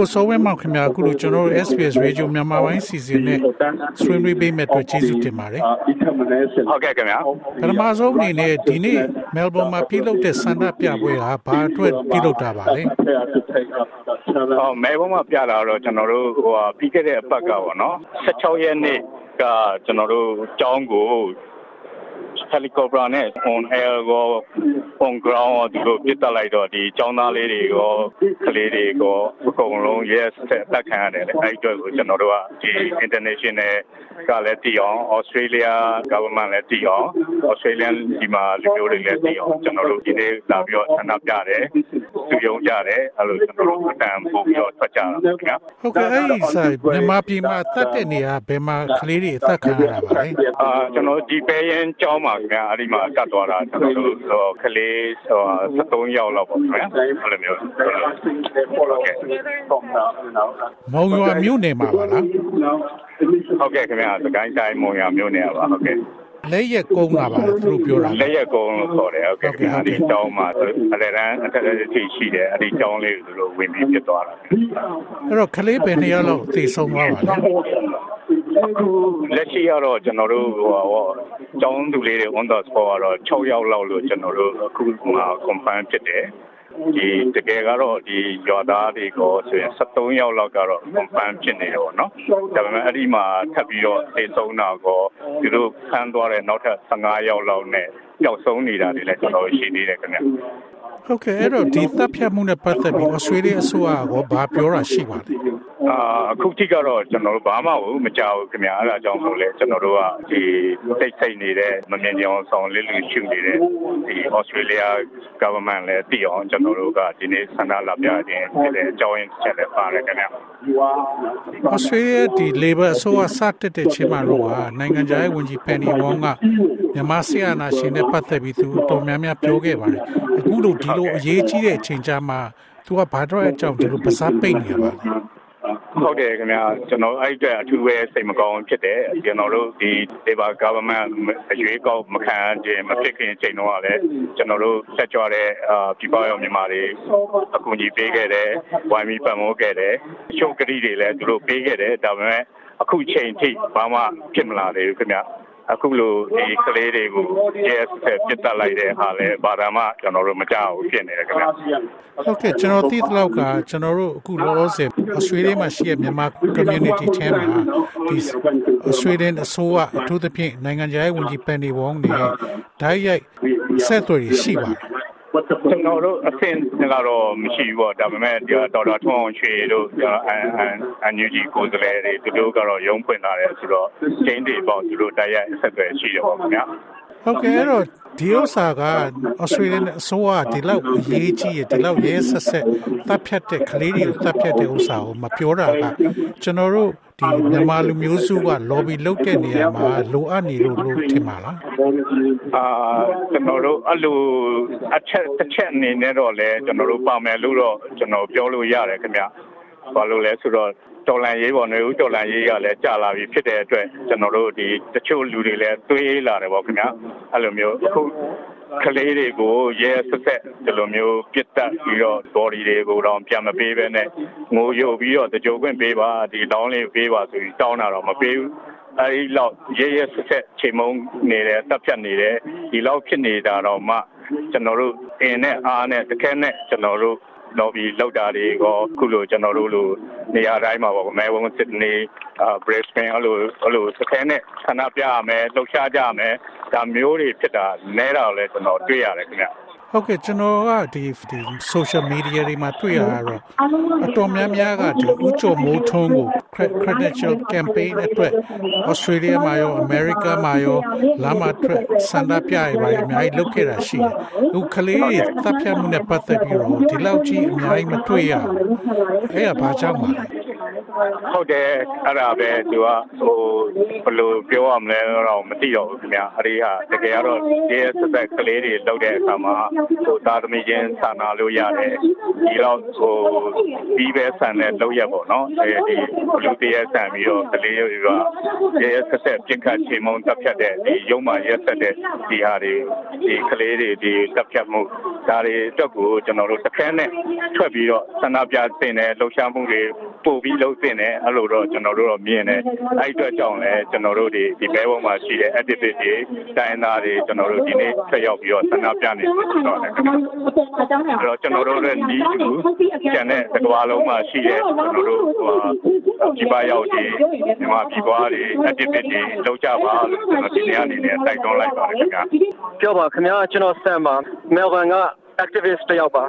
ကိုစောဝဲမောင်ခင်ဗျာအခုလိုကျွန်တော်တို့ SBS Radio မြန်မာပိုင်းစီစဉ်နဲ့ဆွေးနွေးပေးမဲ့အတွက်ကျေးဇူးတင်ပါတယ်ဟုတ်ကဲ့ခင်ဗျာပထမဆုံးအနေနဲ့ဒီနေ့မဲလ်ဘုန်းမှာပြုလုပ်တဲ့ဆန္ဒပြပွဲကဘာအတွက်ပြုလုပ်တာပါလဲဟောမဲလ်ဘုန်းမှာပြတာတော့ကျွန်တော်တို့ဟိုပြီးခဲ့တဲ့အပတ်ကပေါ့နော်16ရက်နေ့ကကျွန်တော်တို့ကျောင်းကို helicopter နဲ့ on air ကို on ground ဒီလိုပြစ်တက်လိုက်တော့ဒီចောင်းသားလေးတွေရောကလေးတွေရောအကုန်လုံး yes ဆက်တက်ခံရတယ်လေအဲ့အတွက်ကိုကျွန်တော်တို့ကဒီ international ကလည်းတည်အောင် Australia government လည်းတည်အောင် Australian ဒီမှာလူမျိုးတွေလည်းတည်အောင်ကျွန်တော်တို့ဒီနေ့လာပြီးတော့ဆန္ဒပြတယ်သူယုံကြတယ်အဲ့လိုကျွန်တော်တို့အတန်ပို့ပြီးတော့ထွက်ကြတာခင်ဗျာဟုတ်ကဲ့အဲ့ဒီဆိုင်မြန်မာပြည်မှာတတ်တဲ့နေရာဘယ်မှာကလေးတွေအသက်ခံရတာပါလဲအာကျွန်တော်ဒီပဲရင်ကျောင်းမှာခင်ဗျာအဲ့ဒီမှာကတ်သွားတာကျွန်တော်တို့ကလေးဟို73ယောက်လောက်ပေါ့ခင်ဗျာအဲ့လိုမျိုးဟုတ်ကဲ့မောင်ရွာမြို့နယ်မှာပါလားဟုတ်ကဲ့ခင်ဗျာစကိုင်းတိုင်းမုံရမြို့နယ်ပါဟုတ်ကဲ့လက်ရက်ကုန်းလာပါသူတို့ပြောတာလက်ရက်ကုန်းလို့ခေါ်တယ်ဟုတ်ကဲ့ခင်ဗျာဒီတောင်းမှာအလယ်တန်းအထက်အထိရှိတယ်အဲ့ဒီတောင်းလေးကိုသူတို့ဝင်ပြီးပြစ်သွားတာအဲ့တော့ကလေးပဲနှစ်ယောက်လောက်သိဆုံးသွားပါလားအခု လက်ရှိကတော့ကျွန်တော်တို့ဟိုဟောကျောင်းသူလေးတွေ on the spot ကတော့6ယောက်လောက်လို့ကျွန်တော်တို့အခုမှ confirm ဖြစ်တယ်ဒီတကယ်ကတော့ဒီရွာသားတွေကိုဆိုရင်73ယောက်လောက်ကတော့ confirm ဖြစ်နေတယ်ပေါ့နော်ဒါပေမဲ့အဲ့ဒီမှာထပ်ပြီးတော့သေဆုံးတာကိုသူတို့ဆန်းသွားတဲ့နောက်ထပ်15ယောက်လောက်နဲ့ပျောက်ဆုံးနေတာတွေလည်းကျွန်တော်ရှိနေတယ်ခင်ဗျဟုတ်ကဲ့အဲ့တော့ဒီတပ်ဖြတ်မှုနဲ့ပတ်သက်ပြီးဩစတြေးလျအစိုးရကဘာပြောတာရှိပါလဲ အာအခုထိကတော့ကျွန်တော်တို့ဘာမှမကြောက်ခင်ဗျာအဲ့ဒါကြောင့်မို့လဲကျွန်တော်တို့ကဒီတိတ်ဆိတ်နေတဲ့မမြင်ကြအောင်ဆောင်လေးလူရှုနေတဲ့ဒီ Australia government လည်းတည်အောင်ကျွန်တော်တို့ကဒီနေ့ဆန္ဒလာပြခြင်းဖြစ်တဲ့အကြောင်းရင်းချက်လည်းပါတယ်ခင်ဗျာ Australia ဒီ Labor အစိုးရစတက်တဲ့ချိန်မှာတော့နိုင်ငံခြားရေးဝန်ကြီး Penny Wong ကမြန်မာစစ်အာဏာရှင်နဲ့ပတ်သက်ပြီးသူတော်များများပြောခဲ့ပါတယ်အခုလိုဒီလိုအရေးကြီးတဲ့အချိန်ကြာမှာသူကဘာတော့အကြောင်းဒီလိုပစားပိတ်နေပါလဲ ဟုတ်တယ်ခင်ဗျာကျွန်တော်အဲ့အတွက်အထူးပဲစိတ်မကောင်းဖြစ်တယ်ကျွန်တော်တို့ဒီ Labor government အရွေးကောက်မခံခြင်းမဖြစ်ခင်ချိန်တော့လည်းကျွန်တော်တို့ဆက်ကြွတဲ့အာပြည်ပရောက်မြန်မာတွေအကူအညီပေးခဲ့တယ်ဝိုင်းပြီးပံ့ပိုးခဲ့တယ်ရှုပ်ကတိတွေလည်းသူတို့ပေးခဲ့တယ်ဒါပေမဲ့အခုချိန်ထိဘာမှဖြစ်မလာသေးဘူးခင်ဗျာ အခုလိုဒီကလေးတွေကို JS ဆက်ပြစ်တက်လိုက်တဲ့ဟာလဲဘာသာမှကျွန်တော်တို့မကြောက်ဘူးဖြစ်နေတယ်ခင်ဗျဟုတ်ကဲ့ကျွန်တော်သိသလောက်ကကျွန်တော်တို့အခုလောလောဆယ် Australia မှာရှိတဲ့မြန်မာ community ထဲမှာဒီ Australian အစိုးရအထူးသဖြင့်နိုင်ငံခြားရေးဝန်ကြီး Penny Wong နဲ့ဓာတ်ရိုက်ဆက်သွယ်ရှိပါတယ် ကျွန်တော်တို့အဆင့်ကတော့မရှိဘူးပေါ့ဒါပေမဲ့ဒေါက်တာထွန်းအောင်ရွှေတို့အန်အန်ယူဂျီကိုယ်စားလှယ်တွေသူတို့ကတော့ရုံးဖွင့်လာတယ်ဆိုတော့ချင်းတွေပေါ့သူတို့တိုက်ရိုက်ဆက်သွယ်ရှိတယ်ပေါ့ခင်ဗျာဟုတ်ကဲ့အဲ့တော့ဒီဥစ္စာက Australian အစိုးရဒီလောက်အရေးကြီးရဒီလောက်ရဲဆက်ဆက်တပ်ဖြတ်တဲ့ကလေးတွေကိုတပ်ဖြတ်တဲ့ဥစ္စာကိုမပြောတာကကျွန်တော်တို့ ဒီမြန်မာလူမျိုးစုက lobby လုပ်တဲ့နေရာမှာလိုအပ်နေလို့လို့ထင်ပါလားအာကျွန်တော်တို့အဲ့လိုအချက်တစ်ချက်အနေနဲ့တော့လဲကျွန်တော်တို့ပါမယ်လို့တော့ကျွန်တော်ပြောလို့ရတယ်ခင်ဗျဘာလို့လဲဆိုတော့တော်လန်ရေးပေါ်နေဦးတော်လန်ရေးကလည်းကြာလာပြီဖြစ်တဲ့အတွက်ကျွန်တော်တို့ဒီတချို့လူတွေလည်းတွေးလာတယ်ပေါ့ခင်ဗျာအဲ့လိုမျိုးအခု ကလေးတွေကိုရဲဆက်ဆက်ဒီလိုမျိုးပြစ်တက်ပြီးတော့ body တွေကိုတော့ပြန်မပေးဘဲနဲ့ငိုယုတ်ပြီးတော့တကြိုခွင့်ပေးပါဒီလောင်းလေးပေးပါဆိုပြီးတောင်းတာတော့မပေးဘူးအဲဒီလောက်ရဲရဲဆက်ဆက်ချိန်မုံနေတယ်တပ်ဖြတ်နေတယ်ဒီလောက်ဖြစ်နေတာတော့မှကျွန်တော်တို့အင်းနဲ့အားနဲ့တခဲနဲ့ကျွန်တော်တို့ lobby လောက်တာတွေကိုခုလိုကျွန်တော်တို့လိုနေရာတိုင်းမှာပေါ့မဲဝုန်းစစ်နေအာ Brisbane အဲ့လိုအဲ့လိုစခဲနဲ့ဆန္ဒပြရမယ်လှုပ်ရှားကြရမယ်ဒါမျိုးတွေဖြစ်တာနဲတာလည်းကျွန်တော်တွေ့ရတယ်ခင်ဗျဟုတ်ကဲ့ကျွန်တော်ကဒီဒီ social media တွေမှာတွေ့ရတာတော့အတော်များများကဒီဥချိုမိုးထုံးကို credential campaign အတွက် Australia မှာရော America မှာရောလာမထွက်စန္ဒပြရပါအများကြီးလုပ်ခဲ့တာရှိတယ်။အခုကလေးတွေတပ်ဖြတ်မှုနဲ့ပတ်သက်ပြီးတော့ဒီလောက်ကြီးအများကြီးမတွေ့ရဘူး။အဲ့ဒါဘာကြောင့်ပါလဲ ဟုတ်တယ်အဲ့ဒါပဲသူကဟိုဘယ်လိုပြောရမလဲတော့မသိတော့ဘူးခင်ဗျအဲ့ဒီဟာတကယ်ကတော့ဒီဆက်ဆက်ကလေးတွေလောက်တဲ့အခါမှာဟိုသားသမီးချင်းဆန္ဒလို့ရတယ်ဒီတော့ဟိုပြီးပဲဆန်တဲ့လောက်ရပေါ့နော်အဲဒီဘလူတရက်ဆန်ပြီးတော့ကလေးတွေကရဲဆက်ဆက်ပြစ်ခတ်ချိန်မုံတပ်ဖြတ်တဲ့ဒီရုံမှရက်ဆက်တဲ့ဒီဟာတွေဒီကလေးတွေဒီတပ်ဖြတ်မှု ဒါတွေအတွက်ကိုကျွန်တော်တို့တစ်ခဲနဲ့ထွက်ပြီးတော့ဆန္ဒပြတင်တဲ့လှုပ်ရှားမှုတွေပို့ပြီးလှုပ်တင်တယ်အဲ့လိုတော့ကျွန်တော်တို့တော့မြင်တယ်အဲ့အတွက်ကြောင့်လည်းကျွန်တော်တို့ဒီဒီဘဲဘုံမှာရှိတဲ့ activity တွေတိုင်းသားတွေကျွန်တော်တို့ဒီနေ့ဆက်ရောက်ပြီးတော့ဆန္ဒပြနေတယ်ဆိုတော့လည်းအဲ့တော့ကျွန်တော်တို့လည်းဒီကူကျန်တဲ့တစ်ကမ္ဘာလုံးမှာရှိတဲ့ကျွန်တော်တို့ဟိုဒီပါရောက်ဒီမြန်မာပြည်ပွားတွေ activity တွေလုပ်ကြပါလို့ကျွန်တော်ဒီနေ့အနေနဲ့တိုက်တွန်းလိုက်ပါတယ်ခင်ဗျာပြောပါခင်ဗျာကျွန်တော်ဆန်ပါ Melbourne က activist တယောက်ပါ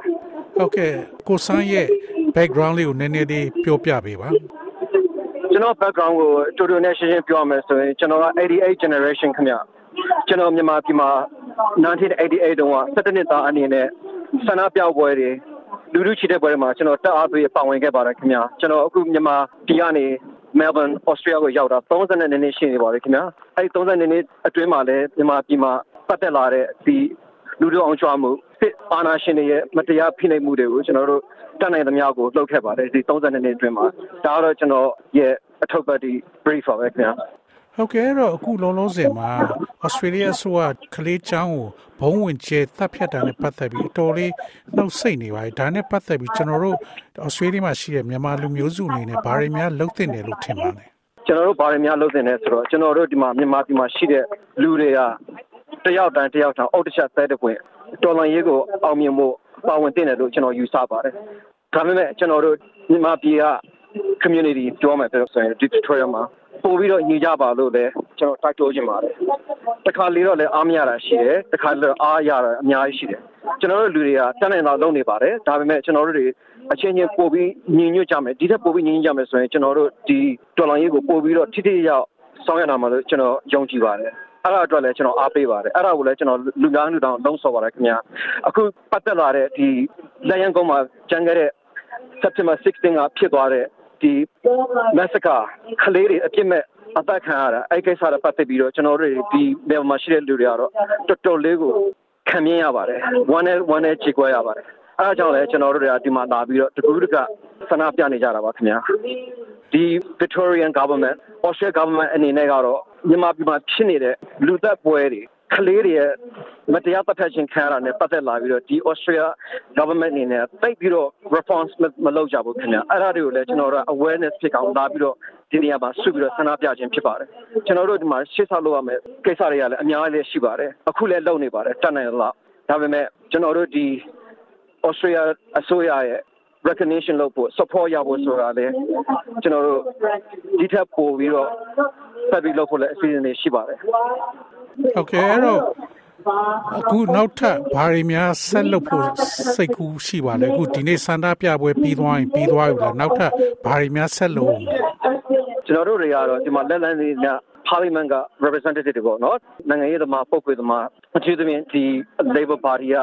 ဟုတ်ကဲ့ကိုဆန်းရဲ့ background လေးကိုနည်းနည်းလေးပြောပြပေးပါကျွန်တော် background ကိုတူတူနဲ့ရှင်းရှင်းပြောရမယ်ဆိုရင်ကျွန်တော်က88 generation ခင်ဗျကျွန်တော်မြန်မာပြည်မှာ1988တုန်းက17နှစ်သားအနေနဲ့ဆန္ဒပြပွဲတွေလူလူချီတဲ့ပွဲတွေမှာကျွန်တော်တက်အားပေးပါဝင်ခဲ့ပါတယ်ခင်ဗျာကျွန်တော်အခုမြန်မာပြည်ကနေ Melbourne Australia ကိုရောက်တာ32နှစ်ရှိနေပါပြီခင်ဗျာအဲဒီ32နှစ်အတွင်းမှာလည်းမြန်မာပြည်မှာပတ်သက်လာတဲ့ဒီ လူတို့အောင်ချွားမှုစစ်အာဏာရှင်တွေရဲ့မတရားဖိနှိပ်မှုတွေကိုကျွန်တော်တို့တတ်နိုင်သမျှကိုလှုပ်ခဲ့ပါတယ်ဒီ32နှစ်အတွင်းမှာဒါကတော့ကျွန်တော်ရဲ့အထောက်ပံ့ဒီ brief ပါပဲခင်ဗျာဟုတ်ကဲ့တော့အခုလုံးလုံးစင်မှာဩစတြေးလျဆိုတာကလေးချောင်းကိုဘုံဝင်ကျဲတပ်ဖြတ်တာနဲ့ပတ်သက်ပြီးအတော်လေးနှုတ်ဆက်နေပါတယ်ဒါနဲ့ပတ်သက်ပြီးကျွန်တော်တို့ဩစတြေးလျမှာရှိတဲ့မြန်မာလူမျိုးစုအနေနဲ့ဘာတွေများလုပ်သင့်တယ်လို့ထင်ပါလဲကျွန်တော်တို့ဘာတွေများလုပ်သင့်လဲဆိုတော့ကျွန်တော်တို့ဒီမှာမြန်မာပြည်မှာရှိတဲ့လူတွေက တယောက်တန်းတယောက်တန်းအုတ်တချက်သဲတဲ့ပွင့်တော်လန်ရေးကိုအောင်မြင်ဖို့ပါဝင်တင်တယ်လို့ကျွန်တော်ယူဆပါတယ်ဒါပေမဲ့ကျွန်တော်တို့မြန်မာပြည်က community ပြောမယ်ပြောဆိုရင် Victoria မှာပို့ပြီးတော့ညီကြပါလို့လည်းကျွန်တော်တိုက်တွန်းချင်ပါတယ်တခါလေတော့လည်းအားမရတာရှိတယ်တခါလေတော့အားရတာအများကြီးရှိတယ်ကျွန်တော်တို့လူတွေကတန်းနိုင်တော့လုပ်နေပါတယ်ဒါပေမဲ့ကျွန်တော်တို့တွေအချင်းချင်းပို့ပြီးညီညွတ်ကြမယ်ဒီထက်ပို့ပြီးညီညွတ်ကြမယ်ဆိုရင်ကျွန်တော်တို့ဒီတော်လောင်ရေးကိုပို့ပြီးတော့ထိထိရောက်ဆောင်ရနိုင်မှာလို့ကျွန်တော်ယုံကြည်ပါတယ် အဲ့ဒါအတွက်လည်းကျွန်တော်အားပေးပါတယ်အဲ့ဒါကိုလည်းကျွန်တော်လူများလူတောင်လုံးဆော်ပါတယ်ခင်ဗျာအခုပတ်သက်လာတဲ့ဒီလက်ရန်ကုန်းမှာကျန်ခဲ့တဲ့ September 16ကဖြစ်သွားတဲ့ဒီ massacre ခလေးတွေအပြစ်မဲ့အသက်ခံရတာအဲ့ကိစ္စတွေပတ်သက်ပြီးတော့ကျွန်တော်တို့ဒီနေရာမှာရှိတဲ့လူတွေကတော့တော်တော်လေးကိုခံမြင်ရပါတယ်ဝမ်းနဲ့ဝမ်းနဲ့ခြေကွဲရပါတယ်အဲဒါကြောင့်လည်းကျွန်တော်တို့တွေကဒီမှာလာပြီးတော့တကူးတကဆန္ဒပြနေကြတာပါခင်ဗျာ ဒီ Victorian government Australia government အနေနဲ့ကတော့မြန်မာပြည်မှာဖြစ်နေတဲ့လူသက်ပွဲတွေကလေးတွေရဲ့မတရားပတ်သက်ခြင်းခံရတာနဲ့ပတ်သက်လာပြီးတော့ဒီ Australia government အနေနဲ့တိတ်ပြီးတော့ response မလုပ်ကြဘူးခင်ဗျအဲ့ဒါတွေကိုလည်းကျွန်တော်တို့ awareness ဖြစ်အောင်လာပြီးတော့ဒီနေရာမှာဆုပြီးတော့ဆန္ဒပြခြင်းဖြစ်ပါတယ်ကျွန်တော်တို့ဒီမှာရှေ့ဆောက်လုပ်ရမယ်ကိစ္စတွေကလည်းအများကြီးရှိပါတယ်အခုလည်းလုပ်နေပါတယ်တတ်နိုင်လားဒါပေမဲ့ကျွန်တော်တို့ဒီ Australia အစိုးရရဲ့ recognition လုပ်ဖို့ support ရဖို့ဆိုတာလေကျွန်တော်တို့ဒီထက်ပိုပြီးတော့ဆက်ပြီးလုပ်ဖို့လည်းအစီအစဉ်တွေရှိပါတယ်ဟုတ်ကဲ့အဲ့တော့အခုနောက်ထပ်ဘာတွေများဆက်လုပ်ဖို့စိတ်ကူးရှိပါလဲအခုဒီနေ့စန္ဒပြပွဲပြီးသွားရင်ပြီးသွားပြီလားနောက်ထပ်ဘာတွေများဆက်လုပ်ကျွန်တော်တို့တွေကတော့ဒီမှာလက်လန်းလေးများ parliament က representative တွေပေါ့နော်နိုင်ငံရေးသမားပုဂ္ဂိုလ်သမားအထူးသဖြင့်ဒီ labor party က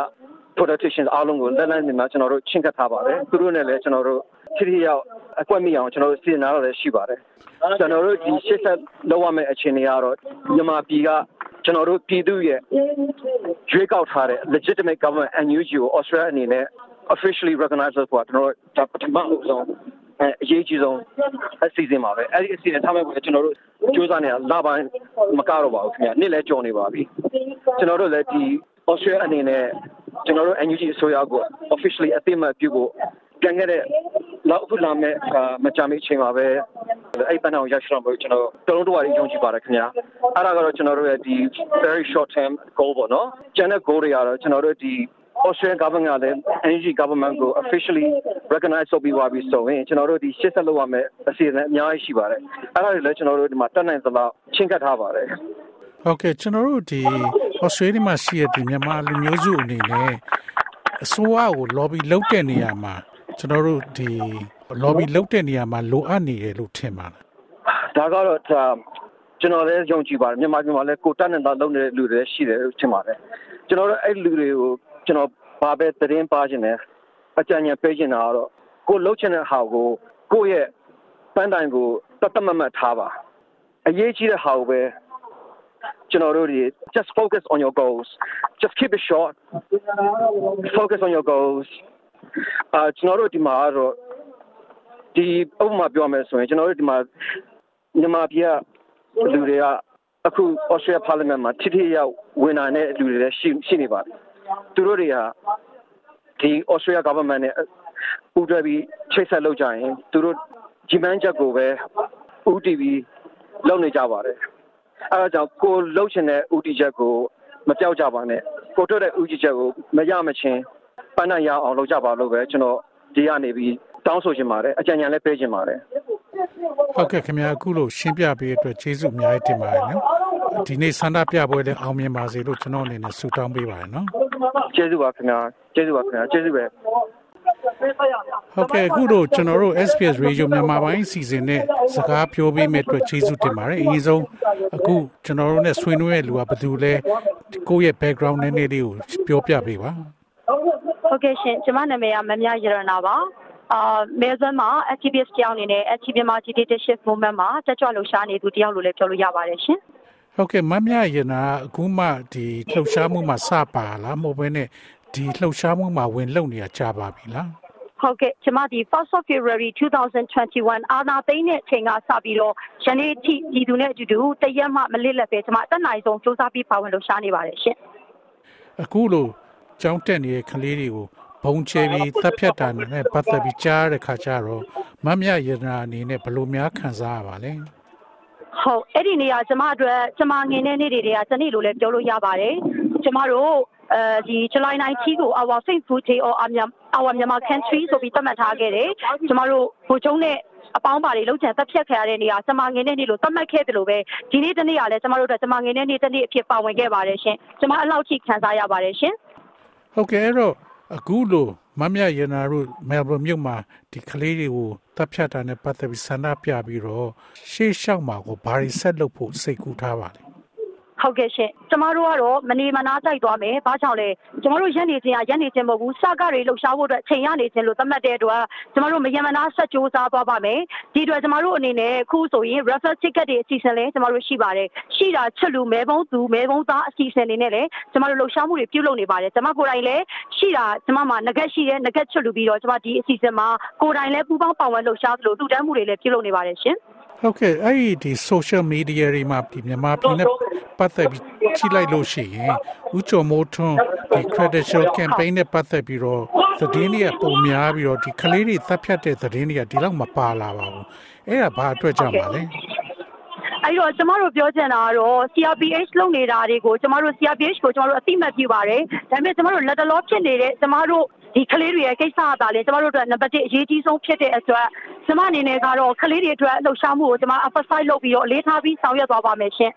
politicians အားလုံးကိုလက်လန်းနေမှာကျွန်တော်တို့ချင်းကပ်ထားပါတယ်သူတို့နဲ့လည်းကျွန်တော်တို့ချစ်ရရောက်အကွက်မိအောင်ကျွန်တော်တို့စီစဉ်ထားတာရှိပါတယ်ကျွန်တော်တို့ဒီရှစ်ဆက်လောက်ရမယ့်အခြေအနေကတော့မြန်မာပြည်ကကျွန်တော်တို့ပြည်သူရဲ့ရွေးကောက်ထားတဲ့ legitimate government NUG ကို Australia အနေနဲ့ officially recognize လို့ပြောကျွန်တော်တို့ပထမဆုံးအရေးကြီးဆုံးအစီအစဉ်ပါပဲအဲ့ဒီအစီအစဉ်ထားမဲ့ကိုကျွန်တော်တို့စူးစမ်းနေတာလပိုင်းမကတော့ပါဘူးခင်ဗျနေ့လဲကြော်နေပါပြီကျွန်တော်တို့လည်းဒီ Australia အနေနဲ့ ကျွန်တော်တို့ NUG အစိုးရကို officially အသိအမှတ်ပြုဖို့ပြန်ခဲ့တဲ့လောက်ခုလာမဲ့မကြမီအချိန်မှာပဲအဲ့ပန်းအောင်ရရှိတော့မို့ကျွန်တော်တုံးတော့ရယုံကြည်ပါတယ်ခင်ဗျာအဲ့ဒါကတော့ကျွန်တော်တို့ရဲ့ဒီ very short term goal ပေါ့နော်ကျန်တဲ့ goal တွေကတော့ကျွန်တော်တို့ဒီ Australian government ကလည်း energy government ကို officially recognize လုပ်ပြီးသွားပြီဆိုရင်ကျွန်တော်တို့ဒီရှစ်ဆက်လုပ်ရမယ့်အစီအစဉ်အများကြီးရှိပါတယ်အဲ့ဒါတွေလည်းကျွန်တော်တို့ဒီမှာတက်နိုင်သလောက်ချင်းကပ်ထားပါတယ် ဟုတ်ကဲ့ကျွန်တော်တို့ဒီ Australia မှာရှိတဲ့ဒီမြန်မာလူမျိုးစုအနေနဲ့အစိုးရကို lobby လုပ်တဲ့နေရာမှာကျွန်တော်တို့ဒီ lobby လုပ်တဲ့နေရာမှာလိုအပ်နေတယ်လို့ထင်ပါလားဒါကတော့ကျွန်တော်လည်းယုံကြည်ပါတယ်မြန်မာပြည်မှာလည်းကိုတက်နေတာလုပ်နေတဲ့လူတွေရှိတယ်ထင်ပါတယ်ကျွန်တော်တို့အဲ့လူတွေကိုကျွန်တော်ဘာပဲသတင်းပါခြင်းလဲအကြံဉာဏ်ပေးခြင်းတာကတော့ကိုလှုပ်ချင်တဲ့ဟာကိုကိုယ့်ရဲ့ပန်းတိုင်ကိုတတ်တမတ်မတ်ထားပါအရေးကြီးတဲ့ဟာကိုပဲ ကျွန်တော်တို့ဒီ just focus on your goals just keep it short focus on your goals အာကျွန်တော်တို့ဒီမှာတော့ဒီဥပမာပြောမယ်ဆိုရင်ကျွန်တော်တို့ဒီမှာမြန်မာပြည်ကလူတွေကအခု Australia Parliament မှာထိထိရောက်ဝင်လာတဲ့လူတွေလည်းရှိရှိနေပါတယ်သူတို့တွေကဒီ Australia government နဲ့ပူးတွဲပြီးချိတ်ဆက်လုပ်ကြရင်သူတို့ကြီးမန်းချက်ကိုပဲ UTV လုပ်နေကြပါတယ် အဲဒါကြောင့်ကိုလှုပ်ရှင်တဲ့ UTV ချက်ကိုမပြောက်ကြပါနဲ့ကိုတို့တဲ့ UTV ချက်ကိုမရမချင်းပန်းနိုင်ရအောင်လုပ်ကြပါလို့ပဲကျွန်တော်ဒီကနေပြီးတောင်းဆိုချင်ပါတယ်အကြံဉာဏ်လည်းပေးချင်ပါတယ်ဟုတ်ကဲ့ခင်ဗျာအခုလို့ရှင်းပြပေးအတွက်ကျေးဇူးအများကြီးတင်ပါတယ်နော်ဒီနေ့ဆန္ဒပြပွဲလည်းအောင်မြင်ပါစေလို့ကျွန်တော်အနေနဲ့ဆုတောင်းပေးပါတယ်နော်ကျေးဇူးပါခင်ဗျာကျေးဇူးပါခင်ဗျာကျေးဇူးပဲ ဟုတ်ကဲ့အခုတော့ကျွန်တော်တို့ SPS Radio မြန်မာပိုင်းအစီအစဉ်နဲ့စကားပြောပေးမဲ့အတွက်ကျေးဇူးတင်ပါတယ်အရင်ဆုံးအခုကျွန်တော်တို့နဲ့ဆွေးနွေးရလူကဘယ်သူလဲကိုယ့်ရဲ့ background နည်းနည်းလေးကိုပြောပြပေးပါဟုတ်ကဲ့ရှင်ကျွန်မနာမည်ကမမြရရနာပါအာမဲဆန်မှာ activist တယောက်အနေနဲ့ activist မှာ dictatorship movement မှာတက်ကြွလှုပ်ရှားနေသူတယောက်လို့လည်းပြောလို့ရပါတယ်ရှင်ဟုတ်ကဲ့မမြရနာအခုမှဒီလှုပ်ရှားမှုမှာစပါလားမဟုတ်ဘဲနဲ့ ဒီလှုပ်ရှားမှုမှာဝင်လုံနေတာကြာပါပြီလားဟုတ်ကဲ့ကျွန်မဒီ 1st of February 2021အာနာသိန်းနဲ့ချိန်ကစပြီးတော့ယနေ့ထိပြည်သူနဲ့အတူတူတရက်မှမလစ်လက်ပဲကျွန်မအသက်နိုင်ဆုံးစူးစမ်းပြီးပါဝင်လှုပ်ရှားနေပါတယ်ရှင်အခုလိုကြောင်းတက်နေတဲ့ကလေးတွေကိုဘုံချဲပြီးတပ်ဖြတ်တာနဲ့ပတ်သက်ပြီးကြားတဲ့ခါကျတော့မမြရတနာအနေနဲ့ဘယ်လိုများခံစားရပါလဲဟုတ်အဲ့ဒီနေရာကျမအတွက်ကျမငင်းတဲ့နေ့တွေကတနေ့လိုလည်းပြောလို့ရပါတယ် ကျမတို့အဲဒီ July 19ကို our faith food day or our Myanmar country ဆိုပြီးသတ်မှတ်ထားခဲ့တယ်ကျမတို့ဘိုးကျုံးနဲ့အပေါင်းပါတွေလှုပ်ချန်တက်ဖြတ်ခရတဲ့နေရာကျမငင်းတဲ့နေ့လို့သတ်မှတ်ခဲ့တယ်လို့ပဲဒီနေ့တနေ့ကလည်းကျမတို့အတွက်ကျမငင်းတဲ့နေ့တနေ့အဖြစ်ပါဝင်ခဲ့ပါတယ်ရှင်ကျမအလောက်ထိခံစားရပါတယ်ရှင်ဟုတ်ကဲ့အဲ့တော့အခုလိုမမြရနာတို့မဲလ်ဘန်မြို့မှာဒီကလေးတွေကိုတပ်ဖြတ်တာနဲ့ပတ်သက်ပြီးဆန္ဒပြပြီးတော့ရှေ့လျှောက်မှာကိုဘာတွေဆက်လုပ်ဖို့စိတ်ကူးထားပါလဲ ဟုတ်ကဲ့ရှင်ကျမတို့ကတော့မနေမနာကြိုက်သွားမယ်ဘာကြောင့်လဲကျမတို့ရက်နေခြင်းကရက်နေခြင်းမဟုတ်ဘူးစကားတွေလှုပ်ရှားဖို့အတွက်ချိန်ရနေခြင်းလို့သတ်မှတ်တဲ့အတွက်ကျမတို့မယမနာဆက်ကြိုးစားသွားပါမယ်ဒီအတွက်ကျမတို့အနေနဲ့ခုဆိုရင် refer ticket တွေအစီအစဉ်လည်းကျမတို့ရှိပါတယ်ရှိတာချက်လူမဲဘုံသူမဲဘုံသားအစီအစဉ်တွေနဲ့လည်းကျမတို့လှုပ်ရှားမှုတွေပြုလုပ်နေပါတယ်ကျမကိုယ်တိုင်လည်းရှိတာကျမမှာငကက်ရှိတဲ့ငကက်ချက်လူပြီးတော့ကျမဒီအစီအစဉ်မှာကိုယ်တိုင်လည်းပူးပေါင်းပါဝင်လှုပ်ရှားသလိုလှူဒန်းမှုတွေလည်းပြုလုပ်နေပါတယ်ရှင် ဟုတ်ကဲ့အဲ့ဒီဒီ social media တွေမှာဒီမြန်မာပြည်နဲ့ပတ်သက်ပြီးကြည့်လိုက်လို့ရှိရင်ဦးကျော်မိုးထွန်းဒီ credential campaign နဲ့ပတ်သက်ပြီးတော့သတင်းတွေကပုံများပြီးတော့ဒီကလေးတွေတပ်ဖြတ်တဲ့သတင်းတွေကဒီလောက်မပါလာပါဘူးအဲ့ဒါဘာအတွက်ကြောင့်ပါလဲအဲ့တော့ကျမတို့ပြောချင်တာကတော့ CRPH လုပ်နေတာတွေကိုကျမတို့ CRPH ကိုကျမတို့အသိမှတ်ပြုပါတယ်ဒါပေမဲ့ကျမတို့လက်တလောဖြစ်နေတဲ့ကျမတို့ ဒီကလေးတွေရဲ့ကိစ္စအသာလေကျမတို့အတွက်နံပါတ်1အရေးကြီးဆုံးဖြစ်တဲ့အတွက်ကျမအနေနဲ့ကတော့ကလေးတွေအတွက်လှုပ်ရှားမှုကိုကျမ emphasize လုပ်ပြီးတော့အလေးထားပြီးဆောင်ရွက်သွားပါမယ်ရှင်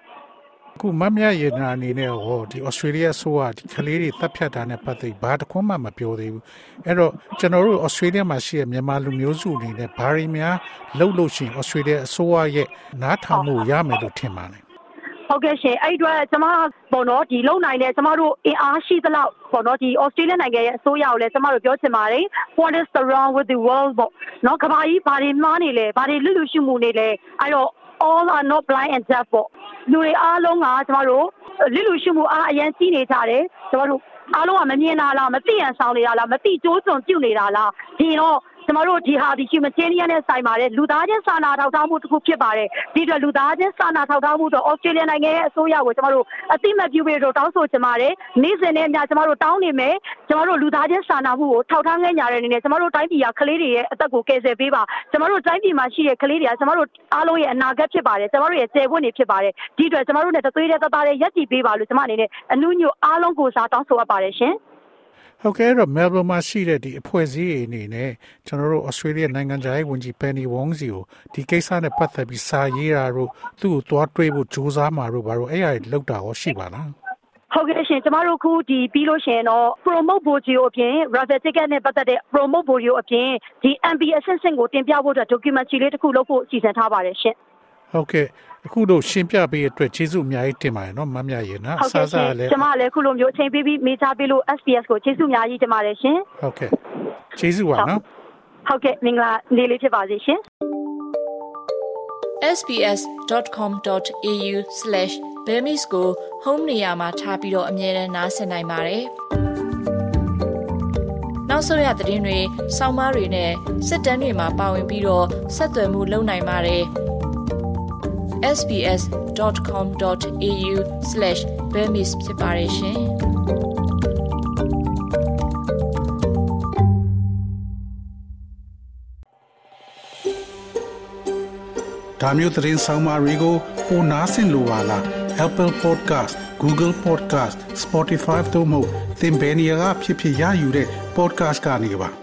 ခုမမြရေနာအနေနဲ့ဟောဒီ Australia ဆိုကဒီကလေးတွေတပ်ဖြတ်တာနဲ့ပတ်သက်ဘာတခွန်းမှမပြောသေးဘူးအဲ့တော့ကျွန်တော်တို့ Australia မှာရှိတဲ့မြန်မာလူမျိုးစုအနေနဲ့ဘာတွေများလှုပ်လို့ရှိရင် Australia အစိုးရရဲ့နားထောင်မှုရမယ်လို့ထင်ပါတယ် ဟုတ်ကဲ့ရှင်အဲ့အတွက်ကျမပေါ့နော်ဒီလုံနိုင်တဲ့ကျမတို့အင်အားရှိသလောက်ပေါ့နော်ဒီ Australia နိုင်ငံရဲ့အစိုးရကိုလည်းကျမတို့ပြောချင်ပါတယ် what is the wrong with the world ပေါ့နော်ကဘာကြီးဘာတွေမှားနေလဲဘာတွေလွတ်လွတ်ရှုမှုနေလဲအဲ့တော့ all are not blind and deaf ပေါ့လူတွေအားလုံးကကျမတို့လစ်လူရှုမှုအားအရင်ကြီးနေကြတယ်ကျမတို့အားလုံးကမမြင်တာလားမသိရန်ဆောင်နေတာလားမသိကြိုးစွန်ပြုတ်နေတာလားဒီတော့ ကျမတို့ဒီဟာဒီ humanitarian နဲ့ဆိုင်ပါတယ်လူသားချင်းစာနာထောက်ထားမှုတစ်ခုဖြစ်ပါတယ်ဒီအတွက်လူသားချင်းစာနာထောက်ထားမှုတော့ Australia နိုင်ငံရဲ့အစိုးရကိုကျမတို့အသိမှတ်ပြုပေးတော့တောင်းဆိုချင်ပါတယ်နေ့စဉ်နဲ့အမျှကျမတို့တောင်းနေမယ်ကျမတို့လူသားချင်းစာနာမှုကိုထောက်ထားငဲ့ညာတဲ့အနေနဲ့ကျမတို့တိုင်းပြည်ကကလေးတွေရဲ့အသက်ကိုကယ်ဆယ်ပေးပါကျမတို့တိုင်းပြည်မှာရှိတဲ့ကလေးတွေကကျမတို့အားလုံးရဲ့အနာဂတ်ဖြစ်ပါတယ်ကျမတို့ရဲ့ကျေပွင့်တွေဖြစ်ပါတယ်ဒီအတွက်ကျမတို့နဲ့တသွေးတဲ့တသားတဲ့ရက်တည်ပေးပါလို့ကျမအနေနဲ့အနုညွတ်အားလုံးကိုစားတောင်းဆိုအပ်ပါတယ်ရှင် ဟုတ်ကဲ့တော့ Melbourne မှာရှိတဲ့ဒီအဖွဲ့အစည်းအနေနဲ့ကျွန်တော်တို့ Australia နိုင်ငံခြားရေးဝန်ကြီး Penny Wong စီကိုဒီကိစ္စနဲ့ပတ်သက်ပြီးစာရေးတာတို့သူ့ကိုသွားတွေးဖို့ကြိုးစားမှာတို့ဘာလို့အဲ့ရလောက်တာရောရှိပါလားဟုတ်ကဲ့ရှင်ကျမတို့ခုဒီပြီးလို့ရှင်တော့ promote video အပြင် raffle ticket နဲ့ပတ်သက်တဲ့ promote video အပြင်ဒီ MB assistant ကိုတင်ပြဖို့အတွက် documentary လေးတစ်ခုလုပ်ဖို့စီစဉ်ထားပါတယ်ရှင်ဟုတ်ကဲ့ အခုတော့ရှင်းပြပေးတဲ့အတွက်ကျေးဇူးအများကြီးတင်ပါတယ်နော်မမြရေနော်အစားစားလည်းကျွန်မလည်းခုလိုမျိုးအချိန်ပေးပြီးမေးချပေးလို့ SPS ကိုကျေးဇူးအများကြီးတင်ပါတယ်ရှင်ဟုတ်ကဲ့ကျေးဇူးပါနော်ဟုတ်ကဲ့မင်္ဂလာနေ့လေးဖြစ်ပါစေရှင် sbs.com.au/bemis ကို home နေရာမှာထားပြီးတော့အမြဲတမ်းနှာစင်နိုင်ပါတယ်။နောက်ဆုံးရသတင်းတွေ၊စောင်းမားတွေနဲ့စစ်တမ်းတွေမှာပါဝင်ပြီးတော့ဆက်သွယ်မှုလုပ်နိုင်ပါတယ်။ sbs.com.au/bemis ဖြစ်ပါတယ်ရှင်။ဒါမျိုးသတင်းဆောင်မာတွေကိုပိုနားဆင်လိုပါလား Apple Podcast Google Podcast Spotify တို့မှာသင်ပင်ရာဖြစ်ဖြစ်ရယူတဲ့ podcast ကနေပါ